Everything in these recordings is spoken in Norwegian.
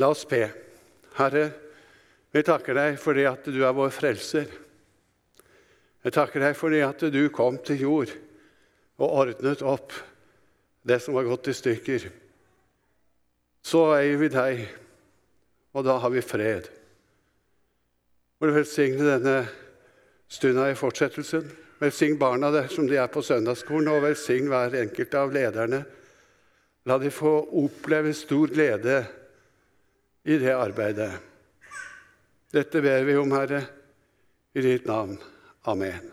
La oss be. Herre, vi takker deg fordi at du er vår frelser. Jeg takker deg fordi at du kom til jord og ordnet opp det som var gått i stykker. Så eier vi deg, og da har vi fred. Må du velsigne denne stunda i fortsettelsen. Velsign barna der som de er på søndagsskolen, og velsign hver enkelt av lederne. La de få oppleve stor glede i det arbeidet. Dette ber vi om, Herre, i ditt navn. Amen.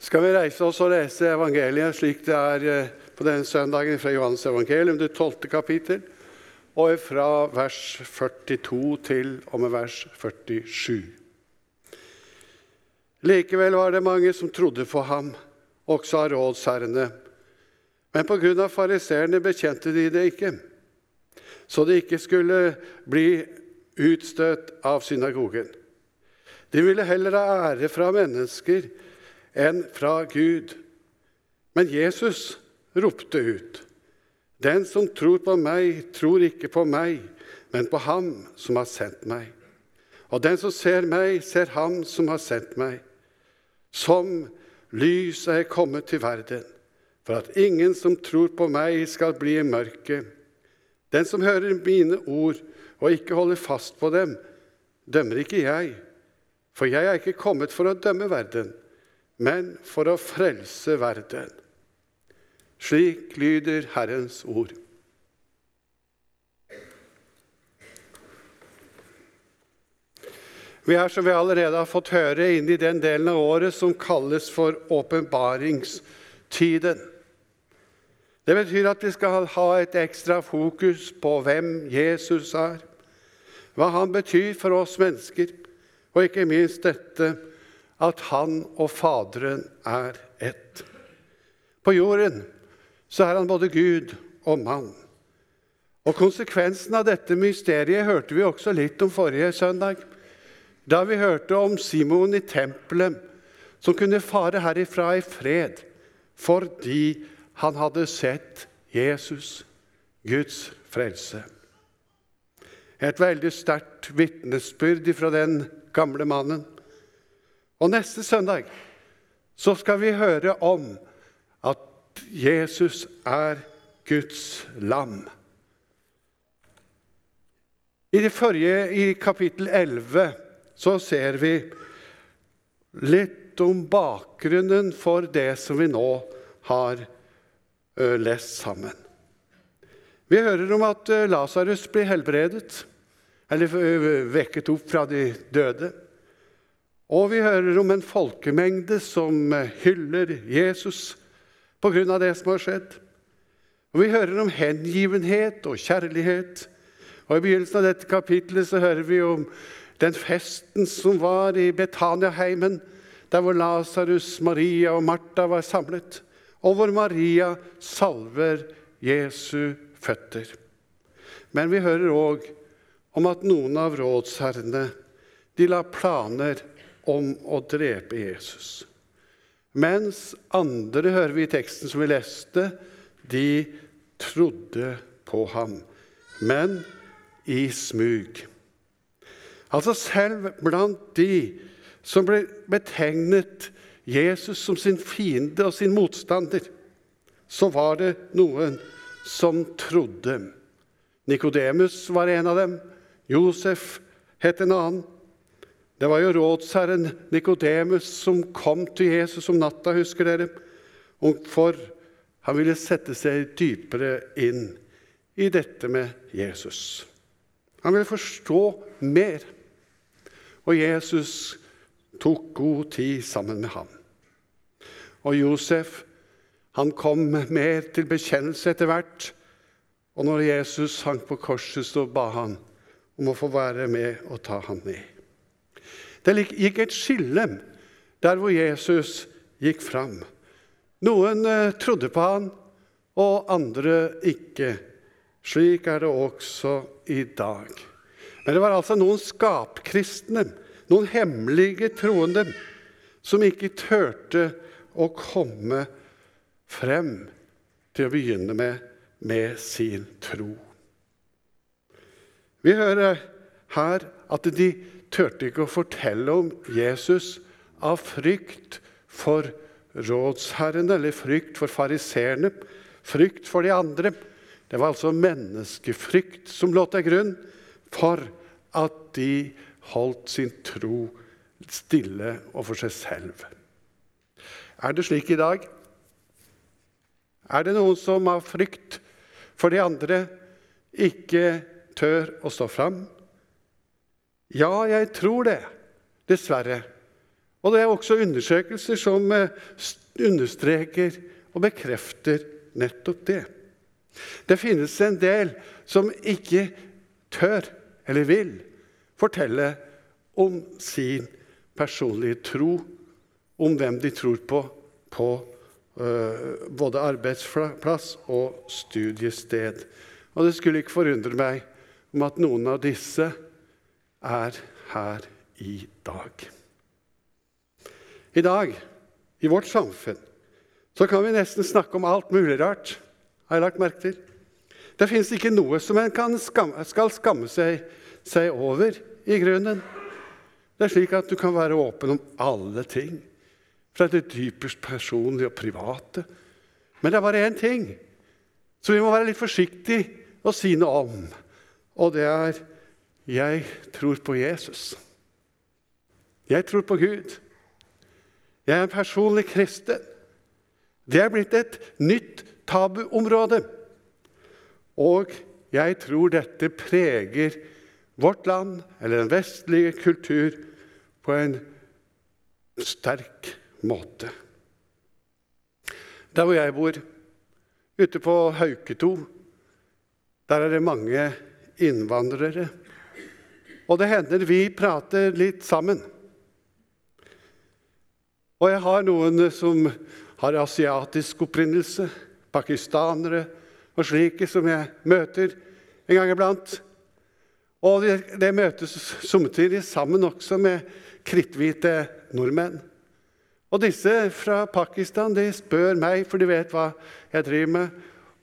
Skal vi reise oss og lese evangeliet slik det er eh, på denne søndagen fra Johannes evangelium, det tolvte kapittel, og fra vers 42 til og med vers 47. Likevel var det mange som trodde på ham, også av rådsherrene. Men på grunn av fariseerne bekjente de det ikke så de ikke skulle bli utstøtt av synagogen. De ville heller ha ære fra mennesker enn fra Gud. Men Jesus ropte ut. Den som tror på meg, tror ikke på meg, men på Ham som har sendt meg. Og den som ser meg, ser Ham som har sendt meg. Som lys er jeg kommet til verden, for at ingen som tror på meg, skal bli i mørket. Den som hører mine ord og ikke holder fast på dem, dømmer ikke jeg. For jeg er ikke kommet for å dømme verden, men for å frelse verden. Slik lyder Herrens ord. Vi er, som vi allerede har fått høre, inne i den delen av året som kalles for åpenbaringstiden. Det betyr at vi skal ha et ekstra fokus på hvem Jesus er, hva han betyr for oss mennesker, og ikke minst dette at han og Faderen er ett. På jorden så er han både Gud og mann. Og Konsekvensen av dette mysteriet hørte vi også litt om forrige søndag, da vi hørte om Simon i tempelet, som kunne fare herifra i fred fordi han hadde sett Jesus, Guds frelse. Et veldig sterkt vitnesbyrd fra den gamle mannen. Og neste søndag så skal vi høre om at Jesus er Guds lam. I det forrige, i kapittel 11, så ser vi litt om bakgrunnen for det som vi nå har lest sammen. Vi hører om at Lasarus blir helbredet, eller vekket opp fra de døde. Og vi hører om en folkemengde som hyller Jesus pga. det som har skjedd. Og Vi hører om hengivenhet og kjærlighet. Og I begynnelsen av dette kapitlet så hører vi om den festen som var i Betaniaheimen, der hvor Lasarus, Maria og Martha var samlet og hvor Maria salver Jesu føtter. Men vi hører òg om at noen av rådsherrene de la planer om å drepe Jesus. Mens andre, hører vi i teksten som vi leste, de trodde på ham, men i smug. Altså selv blant de som ble betegnet Jesus som sin fiende og sin motstander, så var det noen som trodde. Nikodemus var en av dem. Josef het en annen. Det var jo rådsherren Nikodemus som kom til Jesus om natta, husker dere. For han ville sette seg dypere inn i dette med Jesus. Han ville forstå mer. Og Jesus tok god tid sammen med ham. Og Josef han kom mer til bekjennelse etter hvert. Og når Jesus hang på korset, så ba han om å få være med og ta ham ned. Det gikk et skille der hvor Jesus gikk fram. Noen eh, trodde på han, og andre ikke. Slik er det også i dag. Men det var altså noen skapkristne noen hemmelige troende som ikke turte å komme frem til å begynne med med sin tro. Vi hører her at de turte ikke å fortelle om Jesus av frykt for rådsherrene eller frykt for fariseerne, frykt for de andre. Det var altså menneskefrykt som lå til grunn for at de holdt sin tro stille og for seg selv. Er det slik i dag? Er det noen som av frykt for de andre ikke tør å stå fram? Ja, jeg tror det, dessverre. Og det er også undersøkelser som eh, understreker og bekrefter nettopp det. Det finnes en del som ikke tør eller vil fortelle om sin personlige tro, om hvem de tror på på uh, både arbeidsplass og studiested. Og det skulle ikke forundre meg om at noen av disse er her i dag. I dag, i vårt samfunn, så kan vi nesten snakke om alt mulig rart. har jeg lagt merke til. Det fins ikke noe som en skamme, skal skamme seg, seg over, i grunnen. Det er slik at du kan være åpen om alle ting. Fra det dypest personlige og private. Men det er bare én ting som vi må være litt forsiktige å si noe om. Og det er jeg tror på Jesus. Jeg tror på Gud. Jeg er en personlig kristen. Det er blitt et nytt tabuområde. Og jeg tror dette preger vårt land, eller den vestlige kultur, på en sterk måte. Der hvor jeg bor, ute på Hauketo, der er det mange innvandrere. Og det hender vi prater litt sammen. Og jeg har noen som har asiatisk opprinnelse, pakistanere og slike som jeg møter en gang iblant. Og det, møtes samtidig sammen også med kritthvite nordmenn. Og disse fra Pakistan de spør meg, for de vet hva jeg driver med,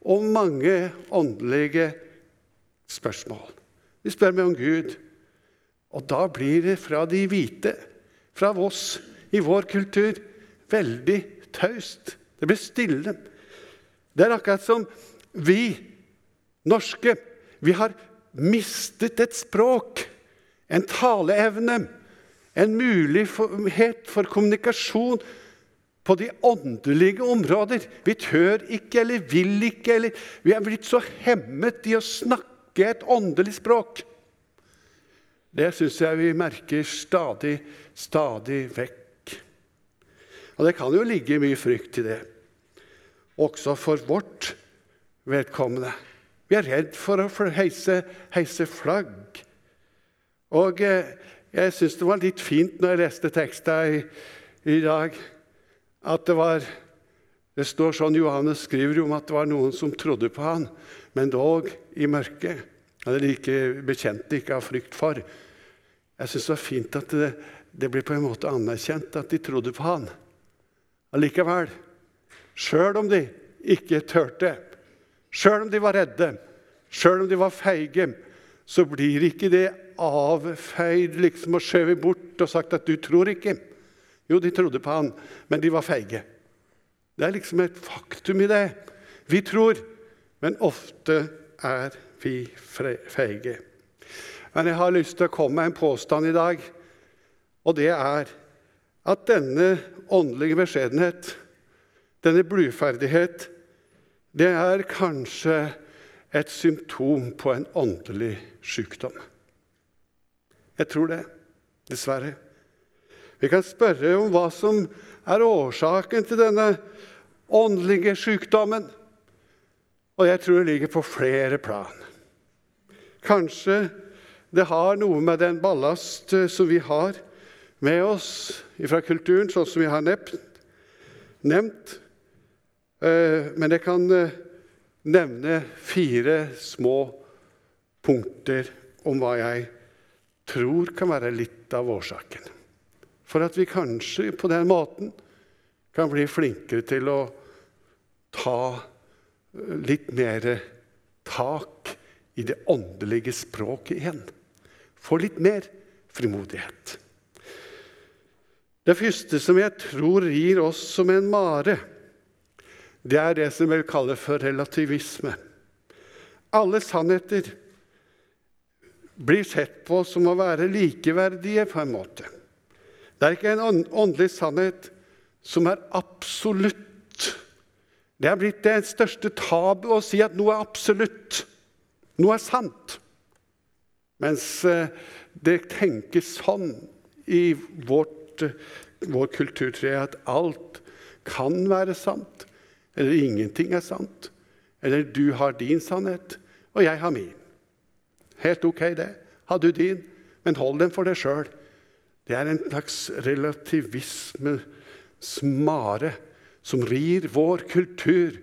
om mange åndelige spørsmål. De spør meg om Gud. Og da blir det fra de hvite, fra oss, i vår kultur veldig taust. Det blir stille. Det er akkurat som vi norske vi har mistet et språk, en taleevne, en mulighet for kommunikasjon på de åndelige områder. Vi tør ikke eller vil ikke, eller vi er blitt så hemmet i å snakke et åndelig språk. Det syns jeg vi merker stadig, stadig vekk. Og det kan jo ligge mye frykt i det, også for vårt vedkommende. Vi er redd for å heise, heise flagg. Og eh, jeg syns det var litt fint når jeg leste teksten i, i dag, at det var Det står sånn Johannes skriver om at det var noen som trodde på han, men dog i mørket. Han er like bekjente ikke av frykt for. Jeg syns det var fint at det, det ble på en måte anerkjent at de trodde på han allikevel. Sjøl om de ikke turte, sjøl om de var redde, sjøl om de var feige, så blir ikke det avfeid liksom og skjøvet bort og sagt at 'du tror ikke'. Jo, de trodde på han, men de var feige. Det er liksom et faktum i det. Vi tror, men ofte er vi feige. Men jeg har lyst til å komme med en påstand i dag, og det er at denne åndelige beskjedenhet, denne bluferdighet, det er kanskje et symptom på en åndelig sykdom. Jeg tror det, dessverre. Vi kan spørre om hva som er årsaken til denne åndelige sykdommen. Og jeg tror det ligger på flere plan. Kanskje det har noe med den ballast som vi har med oss fra kulturen, sånn som vi har nevnt. Eh, men jeg kan eh, nevne fire små punkter om hva jeg tror kan være litt av årsaken. For at vi kanskje på den måten kan bli flinkere til å ta eh, litt mer tak i det åndelige språket igjen. Få litt mer frimodighet. Det første som jeg tror gir oss som en mare, det er det som vi kaller for relativisme. Alle sannheter blir sett på som å være likeverdige, på en måte. Det er ikke en åndelig sannhet som er absolutt. Det er blitt det største tabu å si at noe er absolutt, noe er sant. Mens eh, det tenkes sånn i vårt, eh, vår kulturtre at alt kan være sant, eller ingenting er sant. Eller du har din sannhet, og jeg har min. Helt ok, det. Har du din, men hold den for deg sjøl. Det er en slags relativisme, smare, som rir vår kultur,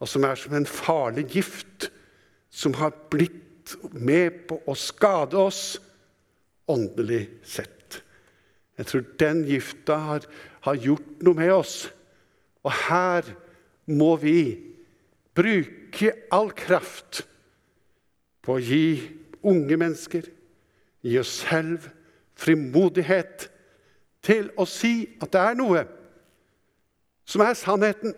og som er som en farlig gift som har blitt med på å skade oss åndelig sett. Jeg tror den gifta har, har gjort noe med oss. Og her må vi bruke all kraft på å gi unge mennesker, gi oss selv, frimodighet til å si at det er noe som er sannheten.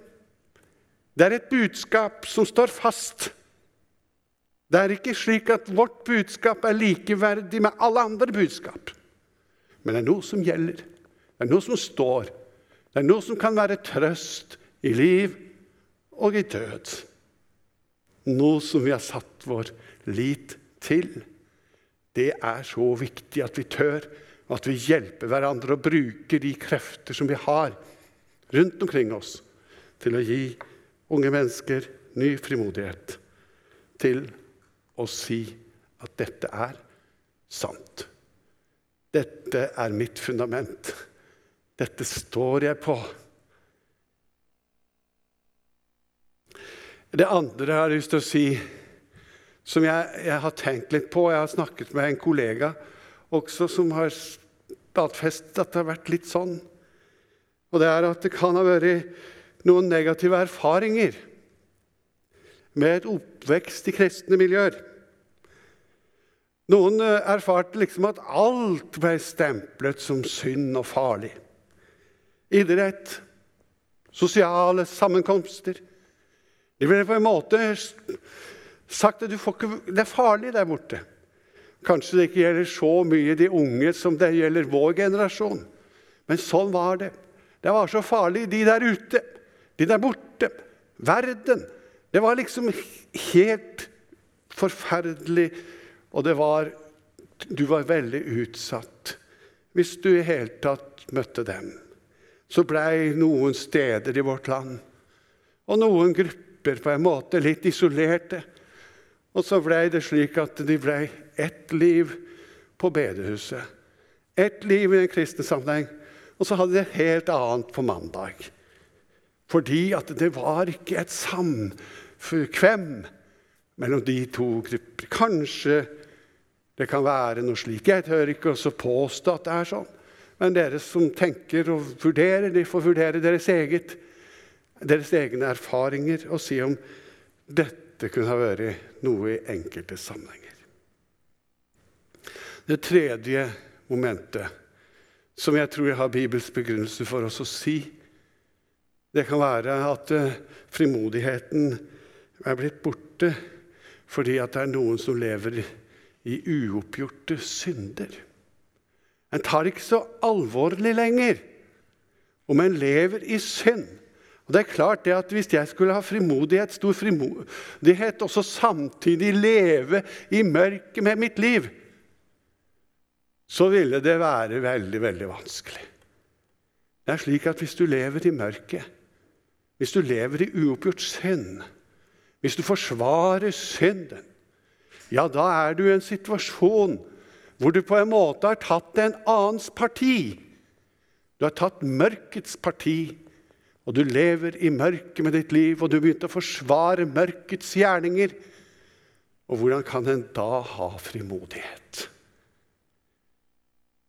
Det er et budskap som står fast. Det er ikke slik at vårt budskap er likeverdig med alle andre budskap. Men det er noe som gjelder. Det er noe som står. Det er noe som kan være trøst i liv og i død. Noe som vi har satt vår lit til. Det er så viktig at vi tør, og at vi hjelper hverandre og bruker de krefter som vi har rundt omkring oss, til å gi unge mennesker ny frimodighet til å si at dette er sant. Dette er mitt fundament. Dette står jeg på. Det andre jeg har lyst til å si, som jeg, jeg, har tenkt litt på Jeg har snakket med en kollega også som har stadfestet at det har vært litt sånn. Og det er at det kan ha vært noen negative erfaringer med et oppvekst i kristne miljøer. Noen eh, erfarte liksom at alt ble stemplet som synd og farlig. Idrett, sosiale sammenkomster. De ville på en måte sagt at ikke, det er farlig der borte. Kanskje det ikke gjelder så mye de unge som det gjelder vår generasjon. Men sånn var det. Det var så farlig, de der ute, de der borte. Verden. Det var liksom helt forferdelig, og det var Du var veldig utsatt hvis du i hele tatt møtte dem. Så blei noen steder i vårt land og noen grupper på en måte litt isolerte. Og så blei det slik at de blei ett liv på bedehuset. Ett liv i en kristen sammenheng. Og så hadde de et helt annet på mandag. Fordi at det var ikke et samkvem mellom de to grupper. Kanskje det kan være noe slik. Jeg tør ikke også påstå at det er sånn. Men dere som tenker og vurderer, de får vurdere deres, eget, deres egne erfaringer og si om dette kunne ha vært noe i enkelte sammenhenger. Det tredje momentet, som jeg tror jeg har Bibels begrunnelse for oss å si, det kan være at eh, frimodigheten er blitt borte fordi at det er noen som lever i uoppgjorte synder. En tar ikke så alvorlig lenger om en lever i synd. Og det er klart det at Hvis jeg skulle ha frimodighet, stor frimodighet, og så samtidig leve i mørket med mitt liv, så ville det være veldig, veldig vanskelig. Det er slik at hvis du lever i mørket, hvis du lever i uoppgjort synd, hvis du forsvarer synden, ja, da er du i en situasjon hvor du på en måte har tatt en annens parti. Du har tatt mørkets parti, og du lever i mørket med ditt liv, og du begynte å forsvare mørkets gjerninger. Og hvordan kan en da ha frimodighet?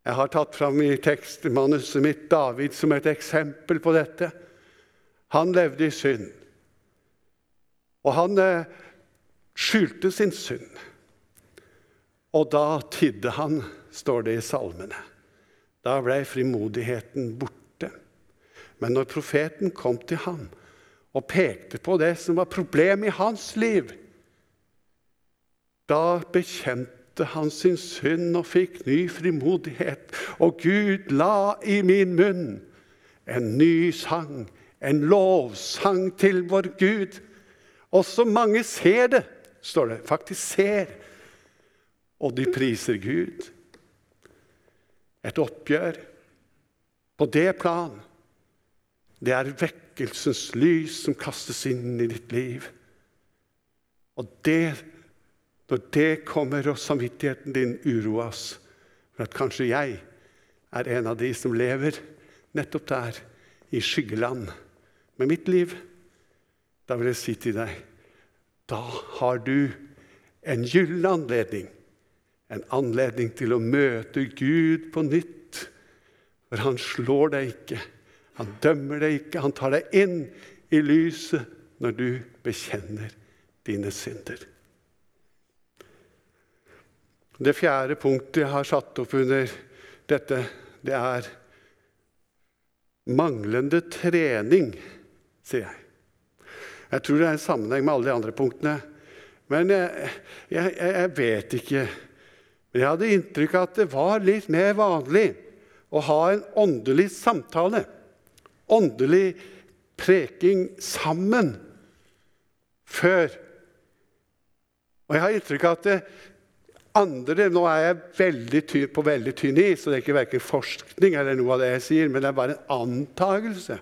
Jeg har tatt fram i tekstmanuset mitt David som et eksempel på dette. Han levde i synd. Og han eh, skjulte sin synd. Og da tidde han, står det i salmene. Da ble frimodigheten borte. Men når profeten kom til ham og pekte på det som var problemet i hans liv, da bekjente han sin synd og fikk ny frimodighet. Og Gud la i min munn en ny sang, en lovsang til vår Gud. Også mange ser det, står det. Faktisk ser. Og de priser Gud. Et oppgjør på det plan. Det er vekkelsens lys som kastes inn i ditt liv. Og det, når det kommer, og samvittigheten din uroes for at kanskje jeg er en av de som lever nettopp der, i skyggeland, med mitt liv, da vil jeg si til deg da har du en gyllen anledning. En anledning til å møte Gud på nytt. For han slår deg ikke, han dømmer deg ikke. Han tar deg inn i lyset når du bekjenner dine synder. Det fjerde punktet jeg har satt opp under dette, det er manglende trening, sier jeg. Jeg tror det er en sammenheng med alle de andre punktene. Men jeg, jeg, jeg vet ikke. Men jeg hadde inntrykk av at det var litt mer vanlig å ha en åndelig samtale. Åndelig preking sammen før. Og jeg har inntrykk av at det andre Nå er jeg veldig tynn, på veldig tynn is, så det er ikke verken forskning eller noe av det jeg sier, men det er bare en antagelse.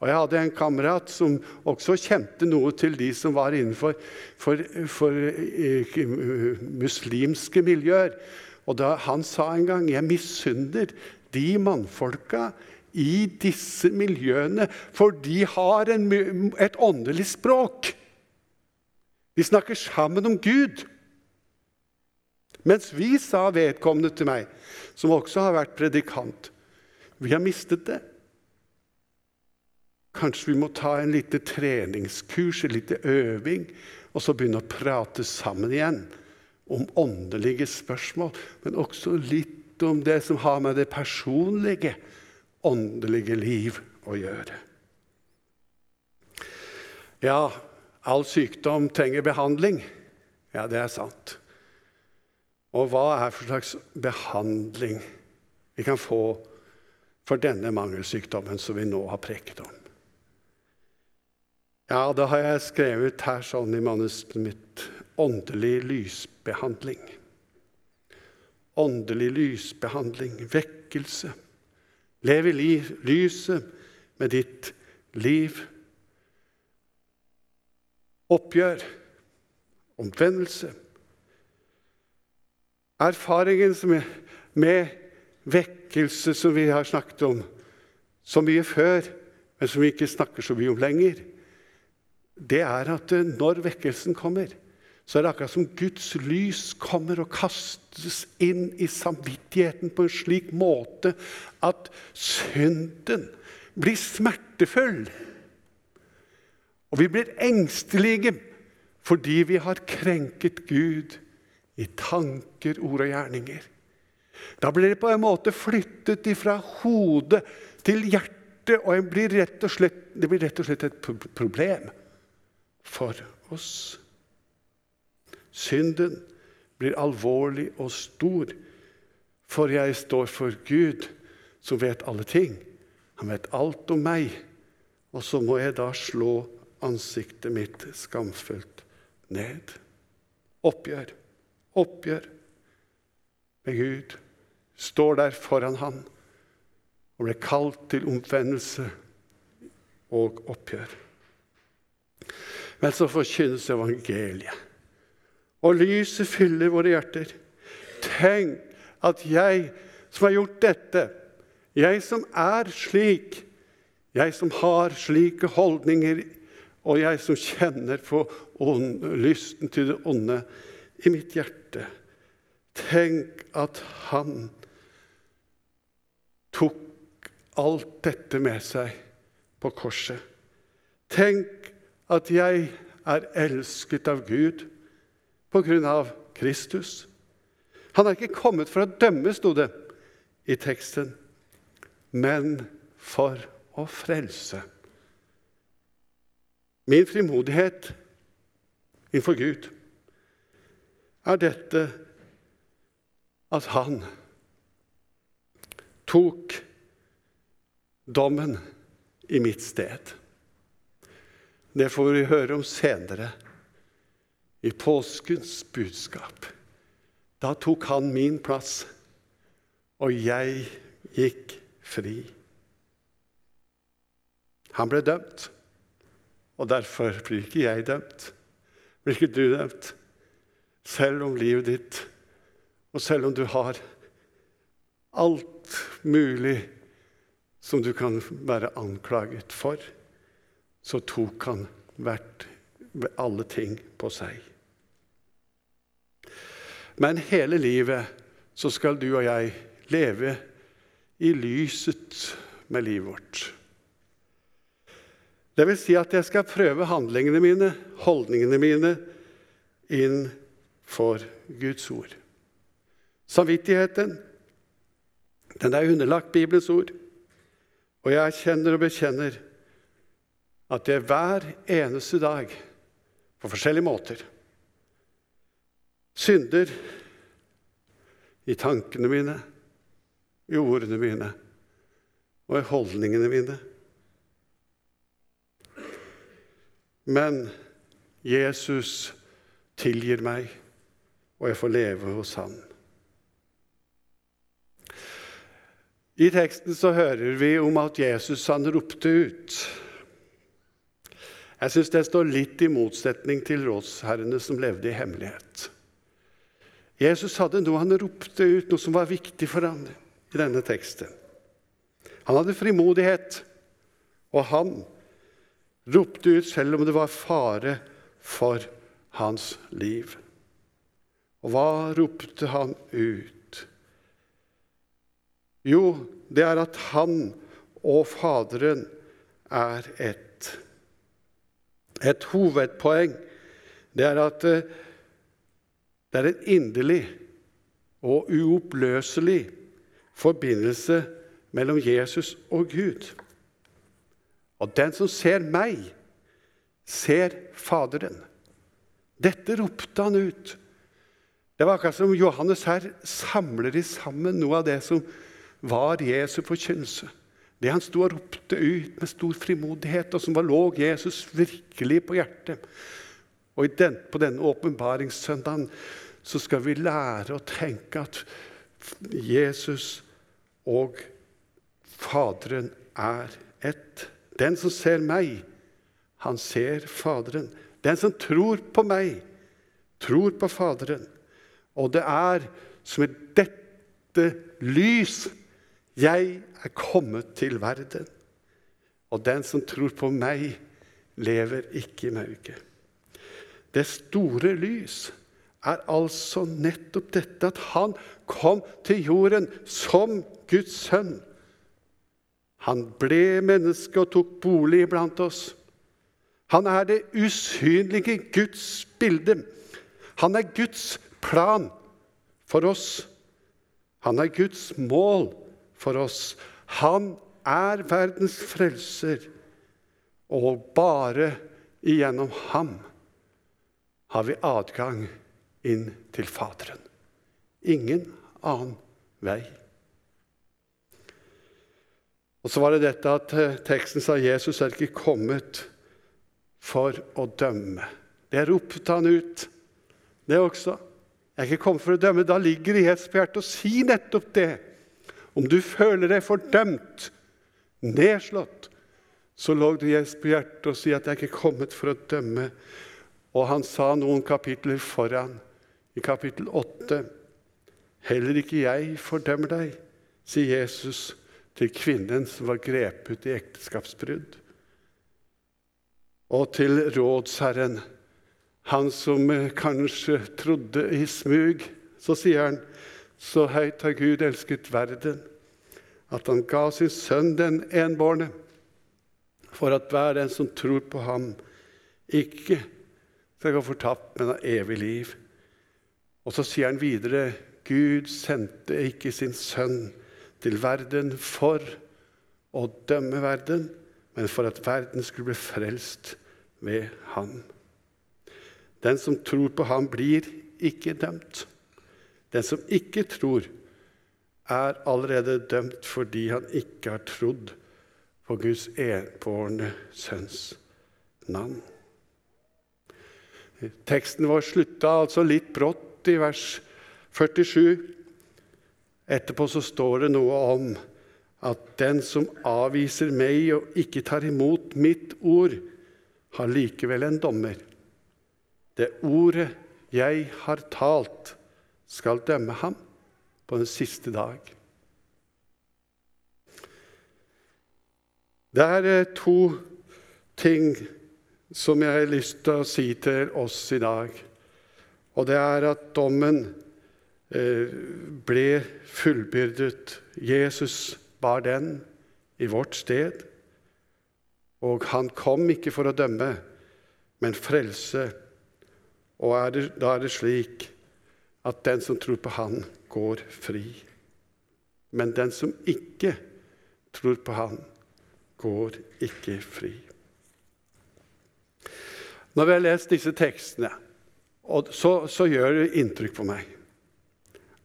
Og Jeg hadde en kamerat som også kjente noe til de som var innenfor for, for, uh, muslimske miljøer. Og da Han sa en gang jeg misunner de mannfolka i disse miljøene, for de har en, et åndelig språk. De snakker sammen om Gud. Mens vi, sa vedkommende til meg, som også har vært predikant, vi har mistet det. Kanskje vi må ta en lite treningskurs, en lite øving, og så begynne å prate sammen igjen om åndelige spørsmål, men også litt om det som har med det personlige, åndelige liv å gjøre. Ja, all sykdom trenger behandling. Ja, det er sant. Og hva er for slags behandling vi kan få for denne mangelsykdommen som vi nå har preket om? Ja, da har jeg skrevet her sånn i manuset mitt åndelig lysbehandling. Åndelig lysbehandling, vekkelse. Lev i lyset med ditt liv. Oppgjør, omvendelse. Erfaringen med vekkelse som vi har snakket om så mye før, men som vi ikke snakker så mye om lenger, det er at når vekkelsen kommer, så er det akkurat som Guds lys kommer og kastes inn i samvittigheten på en slik måte at synden blir smertefull. Og vi blir engstelige fordi vi har krenket Gud i tanker, ord og gjerninger. Da blir det på en måte flyttet fra hodet til hjertet, og blir slett, det blir rett og slett et problem for oss. Synden blir alvorlig og stor, for jeg står for Gud, som vet alle ting. Han vet alt om meg. Og så må jeg da slå ansiktet mitt skamfullt ned. Oppgjør, oppgjør med Gud. Står der foran Han og ble kalt til omvendelse og oppgjør. Men så forkynnes evangeliet. Og lyset fyller våre hjerter. Tenk at jeg som har gjort dette, jeg som er slik, jeg som har slike holdninger, og jeg som kjenner på lysten til det onde i mitt hjerte Tenk at han tok alt dette med seg på korset. Tenk at jeg er elsket av Gud av Kristus. Han er ikke kommet for å dømme, sto det i teksten, men for å frelse. Min frimodighet innenfor Gud er dette at han tok dommen i mitt sted. Det får vi høre om senere, i påskens budskap. Da tok han min plass, og jeg gikk fri. Han ble dømt, og derfor blir ikke jeg dømt. Blir ikke du dømt? Selv om livet ditt, og selv om du har alt mulig som du kan være anklaget for, så tok han hvert, alle ting på seg. Men hele livet så skal du og jeg leve i lyset med livet vårt. Det vil si at jeg skal prøve handlingene mine, holdningene mine, inn for Guds ord. Samvittigheten, den er underlagt Bibelens ord. Og jeg erkjenner og bekjenner at jeg hver eneste dag, på forskjellige måter, synder i tankene mine, i ordene mine og i holdningene mine. Men Jesus tilgir meg, og jeg får leve hos Han. I teksten så hører vi om at Jesus han ropte ut. Jeg syns det står litt i motsetning til rådsherrene som levde i hemmelighet. Jesus hadde noe han ropte ut, noe som var viktig for ham i denne teksten. Han hadde frimodighet, og han ropte ut selv om det var fare for hans liv. Og hva ropte han ut? Jo, det er at han og Faderen er ett. Et hovedpoeng det er at eh, det er en inderlig og uoppløselig forbindelse mellom Jesus og Gud. Og den som ser meg, ser Faderen. Dette ropte han ut. Det var akkurat som Johannes her samler i sammen noe av det som var Jesu forkynnelse. Det han sto og ropte ut med stor frimodighet, og som var lå Jesus virkelig på hjertet. Og på denne åpenbaringssøndagen så skal vi lære å tenke at Jesus og Faderen er ett. Den som ser meg, han ser Faderen. Den som tror på meg, tror på Faderen. Og det er som i dette lys 'Jeg er kommet til verden', og den som tror på meg, lever ikke i mørket. Det store lys er altså nettopp dette at han kom til jorden som Guds sønn. Han ble menneske og tok bolig blant oss. Han er det usynlige Guds bilde. Han er Guds plan for oss. Han er Guds mål for oss. Han er verdens frelser, og bare igjennom ham har vi adgang inn til Faderen. Ingen annen vei. Og så var det dette at eh, teksten sa Jesus er ikke kommet for å dømme. Det ropte han ut, det også. Jeg er ikke kommet for å dømme. Da ligger det i Jesu hjerte å si nettopp det. Om du føler deg fordømt, nedslått, så lå det Jesus på hjertet å si at jeg er ikke kommet for å dømme. Og han sa noen kapitler foran, i kapittel 8. Heller ikke jeg fordømmer deg, sier Jesus til kvinnen som var grepet i ekteskapsbrudd. Og til rådsherren, han som kanskje trodde i smug, så sier han så høyt har Gud elsket verden, at han ga sin sønn den enbårne, for at hver den som tror på ham, ikke skal gå fortapt, men ha evig liv. Og så sier han videre Gud sendte ikke sin sønn til verden for å dømme verden, men for at verden skulle bli frelst ved ham. Den som tror på ham, blir ikke dømt. Den som ikke tror, er allerede dømt fordi han ikke har trodd på Guds enbårne sønns navn. Teksten vår slutta altså litt brått i vers 47. Etterpå så står det noe om at den som avviser meg og ikke tar imot mitt ord, har likevel en dommer. Det ordet jeg har talt, skal dømme ham på den siste dag. Det er eh, to ting som jeg har lyst til å si til oss i dag. Og det er at dommen eh, ble fullbyrdet. Jesus var den i vårt sted. Og han kom ikke for å dømme, men frelse. Og er det, da er det slik at den som tror på Han, går fri. Men den som ikke tror på Han, går ikke fri. Når vi har lest disse tekstene, så, så gjør det inntrykk på meg.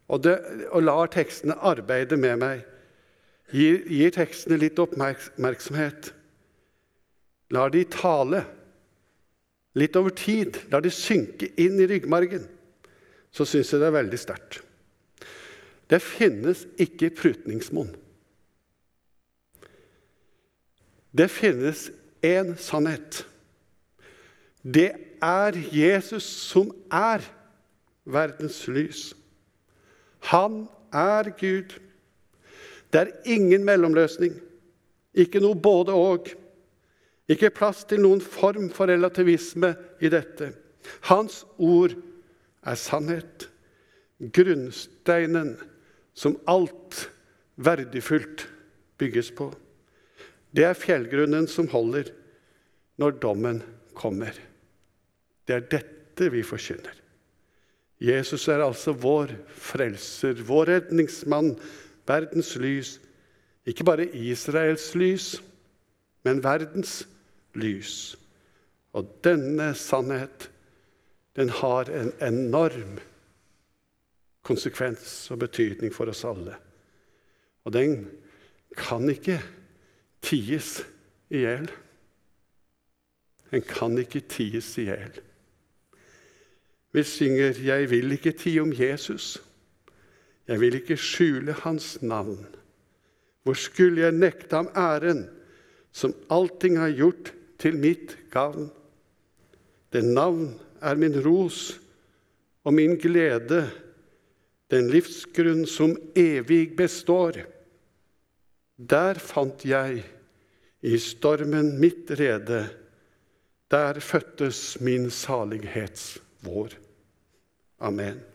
Og, det, og lar tekstene arbeide med meg. Gir, gir tekstene litt oppmerksomhet. Lar de tale litt over tid. Lar de synke inn i ryggmargen. Så syns jeg det er veldig sterkt. Det finnes ikke prutningsmonn. Det finnes én sannhet. Det er Jesus som er verdens lys. Han er Gud. Det er ingen mellomløsning, ikke noe både-og. Ikke plass til noen form for relativisme i dette. Hans ord er sannhet, grunnsteinen som alt verdifullt bygges på. Det er fjellgrunnen som holder når dommen kommer. Det er dette vi forkynner. Jesus er altså vår frelser, vår redningsmann, verdens lys. Ikke bare Israels lys, men verdens lys. Og denne sannhet, den har en enorm konsekvens og betydning for oss alle. Og den kan ikke ties i hjel. Den kan ikke ties i hjel. Vi synger 'Jeg vil ikke tie om Jesus'. Jeg vil ikke skjule hans navn. Hvor skulle jeg nekte ham æren, som allting har gjort til mitt gavn? Det navn er min ros og min glede, den livsgrunn som evig består. Der fant jeg i stormen mitt rede. Der fødtes min salighetsvår. Amen.